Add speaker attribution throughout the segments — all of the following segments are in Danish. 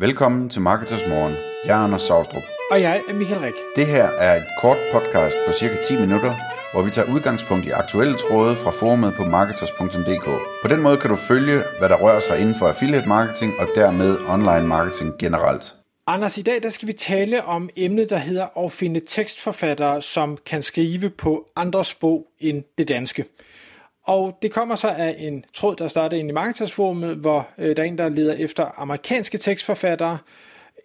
Speaker 1: Velkommen til Marketers Morgen. Jeg er Anders Saustrup.
Speaker 2: Og jeg er Michael Rik.
Speaker 1: Det her er et kort podcast på cirka 10 minutter, hvor vi tager udgangspunkt i aktuelle tråde fra forumet på marketers.dk. På den måde kan du følge, hvad der rører sig inden for affiliate marketing og dermed online marketing generelt.
Speaker 2: Anders, i dag der skal vi tale om emnet, der hedder at finde tekstforfattere, som kan skrive på andre sprog end det danske. Og det kommer så af en tråd, der startede ind i Marketersforumet, hvor øh, der er en, der leder efter amerikanske tekstforfattere,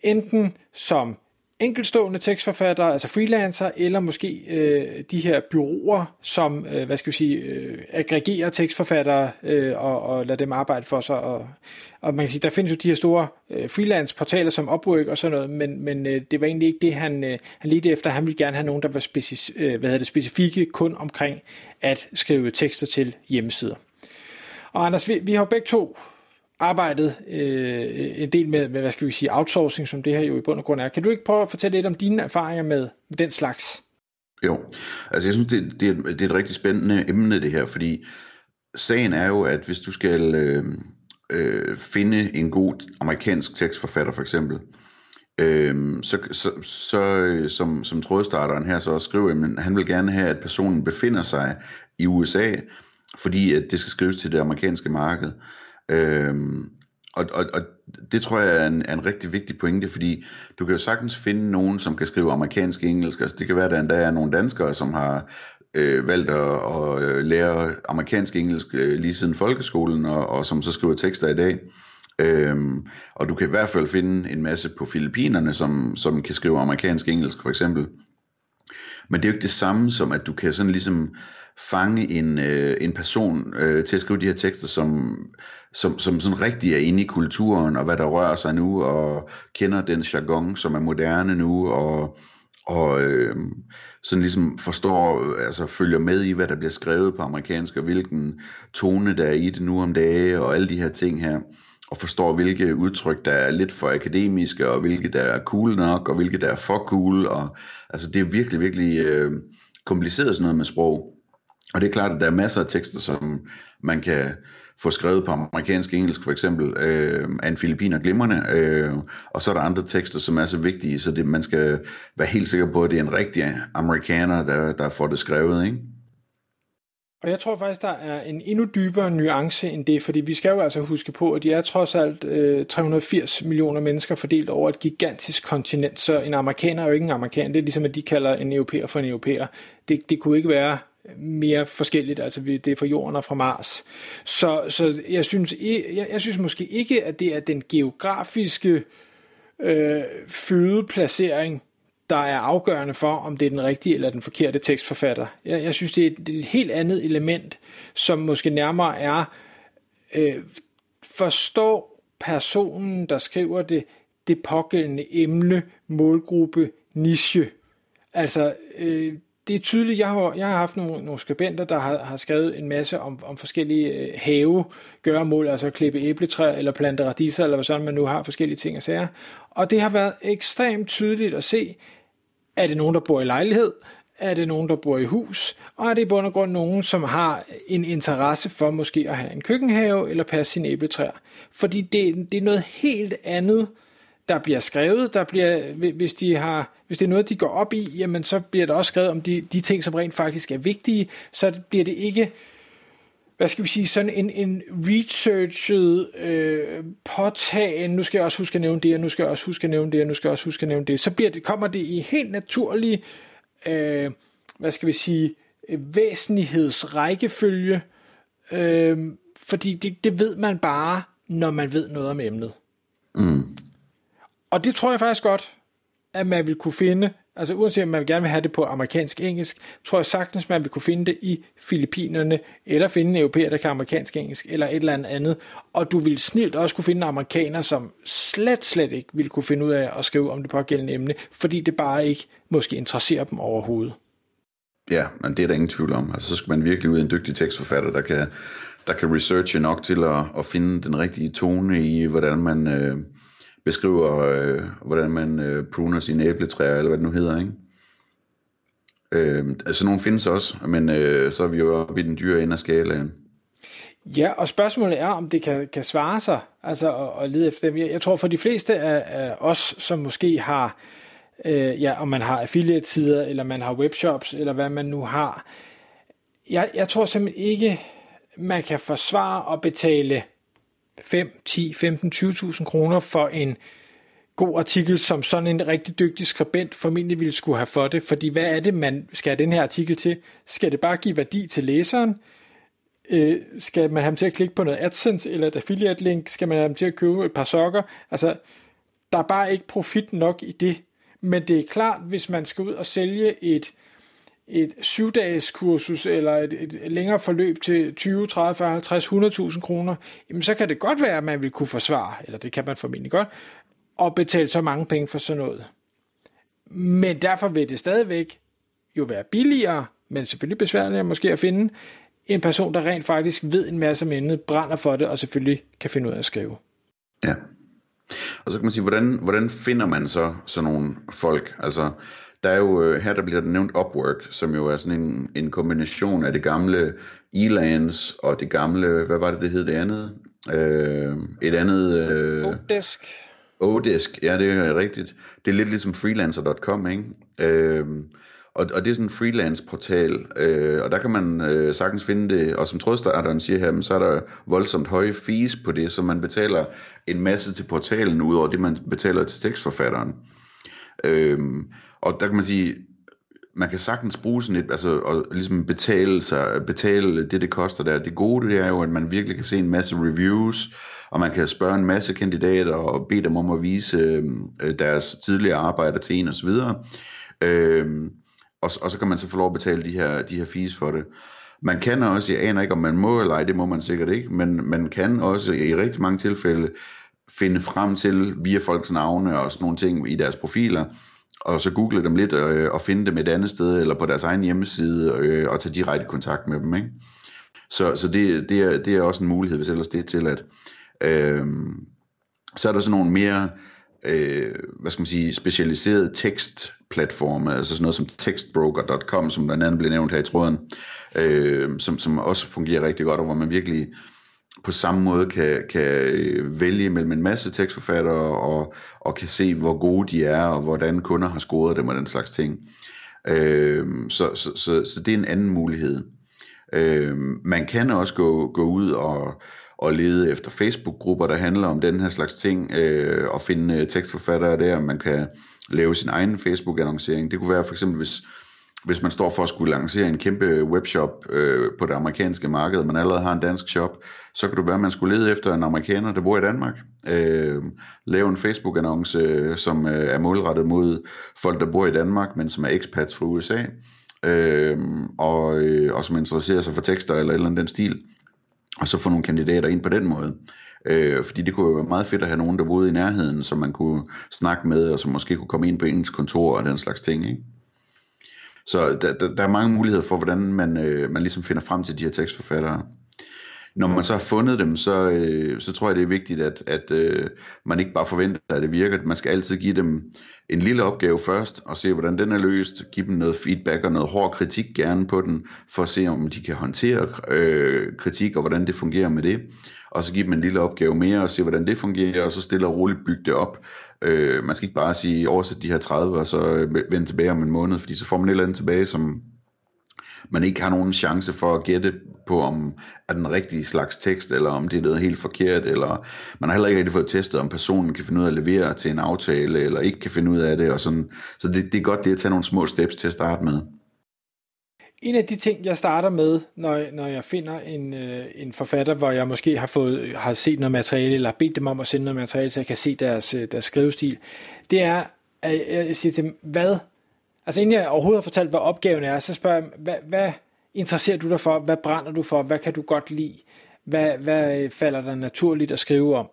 Speaker 2: enten som enkeltstående tekstforfattere, altså freelancer, eller måske øh, de her byråer, som, øh, hvad skal vi sige, øh, aggregerer tekstforfattere øh, og, og lader dem arbejde for sig. Og, og man kan sige, der findes jo de her store øh, freelance-portaler som Upwork og sådan noget, men, men øh, det var egentlig ikke det, han, øh, han ledte efter. Han ville gerne have nogen, der var specif- øh, hvad hedder det, specifikke kun omkring at skrive tekster til hjemmesider. Og Anders, vi, vi har begge to arbejdet øh, en del med, med, hvad skal vi sige, outsourcing, som det her jo i bund og grund er. Kan du ikke prøve at fortælle lidt om dine erfaringer med, med den slags?
Speaker 1: Jo, altså jeg synes, det, det, er, det er et rigtig spændende emne det her, fordi sagen er jo, at hvis du skal øh, øh, finde en god amerikansk tekstforfatter for eksempel, øh, så, så, så øh, som, som trådstarteren her så også skriver, at han vil gerne have, at personen befinder sig i USA, fordi at det skal skrives til det amerikanske marked. Øhm, og, og, og det tror jeg er en, er en rigtig vigtig pointe, fordi du kan jo sagtens finde nogen, som kan skrive amerikansk engelsk. Altså det kan være, at der endda er nogle danskere, som har øh, valgt at, at øh, lære amerikansk engelsk øh, lige siden folkeskolen, og, og som så skriver tekster i dag. Øhm, og du kan i hvert fald finde en masse på Filippinerne, som, som kan skrive amerikansk engelsk for eksempel. Men det er jo ikke det samme som, at du kan sådan ligesom fange en, øh, en person øh, til at skrive de her tekster, som, som, som sådan rigtig er inde i kulturen, og hvad der rører sig nu, og kender den jargon, som er moderne nu, og, og øh, sådan ligesom forstår, altså følger med i, hvad der bliver skrevet på amerikansk, og hvilken tone der er i det nu om dage, og alle de her ting her og forstår, hvilke udtryk, der er lidt for akademiske, og hvilke der er cool nok, og hvilke der er for cool, og altså det er virkelig, virkelig øh, kompliceret sådan noget med sprog. Og det er klart, at der er masser af tekster, som man kan få skrevet på amerikansk engelsk for eksempel, øh, af en filipiner glimrende, øh, og så er der andre tekster, som er så vigtige, så det, man skal være helt sikker på, at det er en rigtig amerikaner, der, der får det skrevet, ikke?
Speaker 2: Og jeg tror faktisk, der er en endnu dybere nuance end det, fordi vi skal jo altså huske på, at de er trods alt øh, 380 millioner mennesker fordelt over et gigantisk kontinent, så en amerikaner er jo ikke en amerikaner. Det er ligesom, at de kalder en europæer for en europæer. Det, det kunne ikke være mere forskelligt, altså det er fra jorden og fra Mars. Så, så jeg, synes, jeg, jeg synes måske ikke, at det er den geografiske øh, fødeplacering, der er afgørende for, om det er den rigtige eller den forkerte tekstforfatter. Jeg, jeg synes, det er, et, det er et helt andet element, som måske nærmere er, øh, forstå personen, der skriver det, det pågældende emne, målgruppe, niche. Altså, øh, det er tydeligt, jeg har, jeg har haft nogle, nogle skribenter, der har, har skrevet en masse om, om forskellige øh, have, gøremål, altså klippe æbletræ eller plante radiser, eller hvad sådan man nu har forskellige ting at sige. Og det har været ekstremt tydeligt at se, er det nogen, der bor i lejlighed, er det nogen, der bor i hus, og er det i bund og grund nogen, som har en interesse for måske at have en køkkenhave eller passe sine æbletræer. Fordi det, det er noget helt andet, der bliver skrevet, der bliver, hvis, de har, hvis det er noget, de går op i, jamen så bliver der også skrevet om de, de ting, som rent faktisk er vigtige, så bliver det ikke, hvad skal vi sige, sådan en, en researchet øh, påtagen, nu skal jeg også huske at nævne det, og nu skal jeg også huske at nævne det, og nu skal jeg også huske at nævne det, så bliver det, kommer det i helt naturlig, øh, hvad skal vi sige, væsentlighedsrækkefølge, øh, fordi det, det ved man bare, når man ved noget om emnet. Mm. Og det tror jeg faktisk godt, at man vil kunne finde, altså uanset om man gerne vil have det på amerikansk engelsk, tror jeg sagtens, man vil kunne finde det i Filippinerne, eller finde en europæer, der kan amerikansk engelsk, eller et eller andet andet. Og du vil snilt også kunne finde amerikanere, som slet, slet ikke vil kunne finde ud af at skrive om det pågældende emne, fordi det bare ikke måske interesserer dem overhovedet.
Speaker 1: Ja, men det er der ingen tvivl om. Altså, så skal man virkelig ud af en dygtig tekstforfatter, der kan, der kan researche nok til at, at finde den rigtige tone i, hvordan man, øh, beskriver, øh, hvordan man øh, pruner sine æbletræer, eller hvad det nu hedder, ikke? Øh, altså nogle findes også, men øh, så er vi jo oppe i den dyre ende af skalaen.
Speaker 2: Ja, og spørgsmålet er, om det kan, kan svare sig, altså at, at lede efter dem. Jeg, jeg tror for de fleste af, af os, som måske har, øh, ja, om man har affiliate-sider, eller man har webshops, eller hvad man nu har, jeg, jeg tror simpelthen ikke, man kan forsvare at betale 5, 10, 15, 20.000 kroner for en god artikel, som sådan en rigtig dygtig skribent formentlig ville skulle have for det. Fordi hvad er det, man skal have den her artikel til? Skal det bare give værdi til læseren? Øh, skal man have ham til at klikke på noget AdSense eller et affiliate link? Skal man have ham til at købe et par sokker? Altså, der er bare ikke profit nok i det. Men det er klart, hvis man skal ud og sælge et et syvdages kursus eller et, et længere forløb til 20, 30, 40, 50, 100.000 kroner, jamen så kan det godt være, at man vil kunne forsvare, eller det kan man formentlig godt, at betale så mange penge for sådan noget. Men derfor vil det stadigvæk jo være billigere, men selvfølgelig besværligere måske at finde, en person, der rent faktisk ved en masse om emnet, brænder for det, og selvfølgelig kan finde ud af at skrive.
Speaker 1: Ja. Og så kan man sige, hvordan, hvordan finder man så sådan nogle folk? Altså, der er jo, øh, her der bliver der nævnt Upwork, som jo er sådan en, en kombination af det gamle Elance og det gamle, hvad var det, det hed det andet? Øh, et andet...
Speaker 2: Øh, Odesk.
Speaker 1: Odesk, ja, det er rigtigt. Det er lidt ligesom freelancer.com, ikke? Øh, og, og det er sådan en freelance portal, øh, og der kan man øh, sagtens finde det, og som trådstarteren siger her, så er der voldsomt høje fees på det, så man betaler en masse til portalen, ud over det man betaler til tekstforfatteren. Øh, Øhm, og der kan man sige, man kan sagtens bruge sådan et, altså og ligesom betale, sig, betale det, det koster der. Det gode det er jo, at man virkelig kan se en masse reviews, og man kan spørge en masse kandidater og bede dem om at vise øhm, øh, deres tidligere arbejde til en osv. Øhm, og, og så kan man så få lov at betale de her, de her fees for det. Man kan også, jeg aner ikke om man må eller ej, det må man sikkert ikke, men man kan også i rigtig mange tilfælde finde frem til via folks navne og sådan nogle ting i deres profiler, og så google dem lidt øh, og finde dem et andet sted eller på deres egen hjemmeside øh, og tage direkte kontakt med dem. Ikke? Så, så det, det, er, det er også en mulighed, hvis ellers det er til at øh, så er der sådan nogle mere øh, hvad skal man sige, specialiserede tekstplatforme, altså sådan noget som textbroker.com, som blandt andet blev nævnt her i tråden, øh, som, som også fungerer rigtig godt, og hvor man virkelig på samme måde kan, kan øh, vælge mellem en masse tekstforfattere og, og kan se, hvor gode de er, og hvordan kunder har scoret dem og den slags ting. Øh, så, så, så, så det er en anden mulighed. Øh, man kan også gå, gå ud og, og lede efter Facebook-grupper, der handler om den her slags ting, øh, og finde tekstforfattere der, man kan lave sin egen Facebook-annoncering. Det kunne være for eksempel, hvis, hvis man står for at skulle lancere en kæmpe webshop øh, på det amerikanske marked, og man allerede har en dansk shop, så kan du være, at man skulle lede efter en amerikaner, der bor i Danmark. Øh, lave en Facebook-annonce, øh, som øh, er målrettet mod folk, der bor i Danmark, men som er expats fra USA, øh, og, øh, og som interesserer sig for tekster eller eller andet den stil og så få nogle kandidater ind på den måde. Øh, fordi det kunne jo være meget fedt at have nogen, der boede i nærheden, som man kunne snakke med, og som måske kunne komme ind på ens kontor og den slags ting. Ikke? Så der, der, der er mange muligheder for, hvordan man, øh, man ligesom finder frem til de her tekstforfattere. Når man så har fundet dem, så, øh, så tror jeg, det er vigtigt, at, at øh, man ikke bare forventer, at det virker. Man skal altid give dem en lille opgave først, og se, hvordan den er løst. Give dem noget feedback og noget hård kritik gerne på den, for at se, om de kan håndtere øh, kritik, og hvordan det fungerer med det. Og så give dem en lille opgave mere, og se, hvordan det fungerer, og så stille og roligt bygge det op. Øh, man skal ikke bare sige, oversæt de her 30, og så øh, vende tilbage om en måned, fordi så får man et eller andet tilbage, som man ikke har nogen chance for at gætte på, om er den rigtige slags tekst, eller om det er noget helt forkert, eller man har heller ikke rigtig fået testet, om personen kan finde ud af at levere til en aftale, eller ikke kan finde ud af det, og sådan. Så det, det er godt det at tage nogle små steps til at starte med.
Speaker 2: En af de ting, jeg starter med, når, når jeg finder en, øh, en forfatter, hvor jeg måske har, fået, har set noget materiale, eller har bedt dem om at sende noget materiale, så jeg kan se deres, øh, deres skrivestil, det er, at jeg siger til dem, hvad Altså inden jeg overhovedet har fortalt, hvad opgaven er, så spørger jeg, hvad, hvad interesserer du dig for? Hvad brænder du for? Hvad kan du godt lide? Hvad, hvad øh, falder der naturligt at skrive om?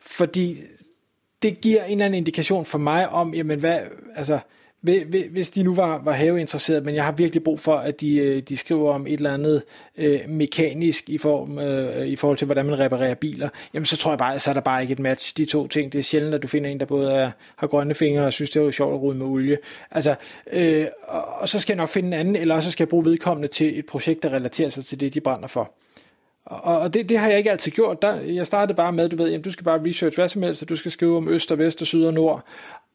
Speaker 2: Fordi det giver en eller anden indikation for mig om, jamen hvad, altså, hvis de nu var, var haveinteresserede, men jeg har virkelig brug for, at de, øh, de skriver om et eller andet øh, mekanisk i, form, øh, i forhold til, hvordan man reparerer biler, jamen så tror jeg bare, så er der bare ikke et match, de to ting. Det er sjældent, at du finder en, der både er, har grønne fingre og synes, det er jo sjovt at rode med olie. Altså, øh, og, og så skal jeg nok finde en anden, eller så skal jeg bruge vedkommende til et projekt, der relaterer sig til det, de brænder for. Og, og det, det har jeg ikke altid gjort. Der, jeg startede bare med, du ved, jamen, du skal bare research hvad som helst, og du skal skrive om øst og vest og syd og nord.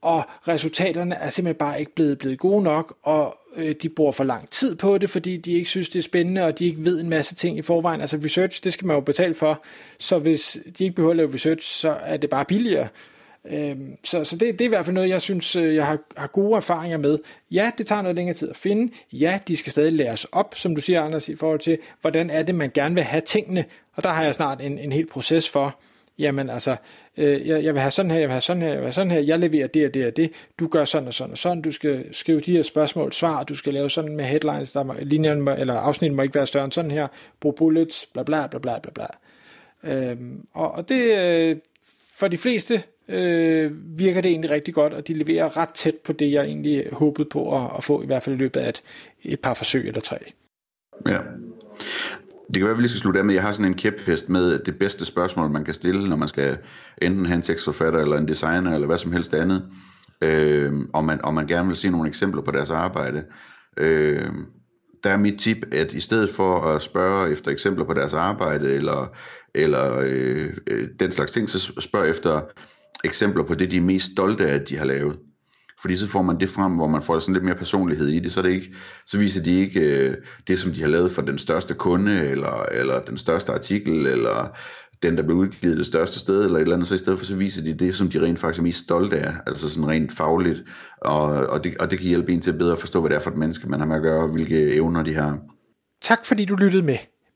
Speaker 2: Og resultaterne er simpelthen bare ikke blevet, blevet gode nok, og øh, de bruger for lang tid på det, fordi de ikke synes, det er spændende, og de ikke ved en masse ting i forvejen. Altså research, det skal man jo betale for, så hvis de ikke behøver at lave research, så er det bare billigere. Øhm, så så det, det er i hvert fald noget, jeg synes, øh, jeg har, har gode erfaringer med. Ja, det tager noget længere tid at finde. Ja, de skal stadig læres op, som du siger, Anders, i forhold til, hvordan er det, man gerne vil have tingene. Og der har jeg snart en, en hel proces for, jamen altså, øh, jeg, jeg vil have sådan her, jeg vil have sådan her, jeg vil have sådan her, jeg leverer det og det og det, du gør sådan og sådan og sådan, du skal skrive de her spørgsmål, svar, du skal lave sådan med headlines, der må, linjen må, eller afsnit må ikke være større end sådan her, brug bullets, bla bla bla bla bla bla. Øhm, og, og det, øh, for de fleste øh, virker det egentlig rigtig godt, og de leverer ret tæt på det, jeg egentlig håbede på at, at få, i hvert fald i løbet af et, et par forsøg eller tre.
Speaker 1: Ja. Det kan være, at vi lige skal slutte af med, jeg har sådan en kæphest med det bedste spørgsmål, man kan stille, når man skal enten have en tekstforfatter, eller en designer, eller hvad som helst andet, øh, og, man, og man gerne vil se nogle eksempler på deres arbejde. Øh, der er mit tip, at i stedet for at spørge efter eksempler på deres arbejde, eller, eller øh, øh den slags ting, så spørg efter eksempler på det, de er mest stolte af, at de har lavet. Fordi så får man det frem, hvor man får sådan lidt mere personlighed i det, så, det ikke, så viser de ikke øh, det, som de har lavet for den største kunde, eller, eller den største artikel, eller den, der blev udgivet det største sted, eller et eller andet, så i stedet for, så viser de det, som de rent faktisk er mest stolte af, altså sådan rent fagligt, og, og, det, og det kan hjælpe en til at bedre forstå, hvad det er for et menneske, man har med at gøre, og hvilke evner de har.
Speaker 2: Tak fordi du lyttede med.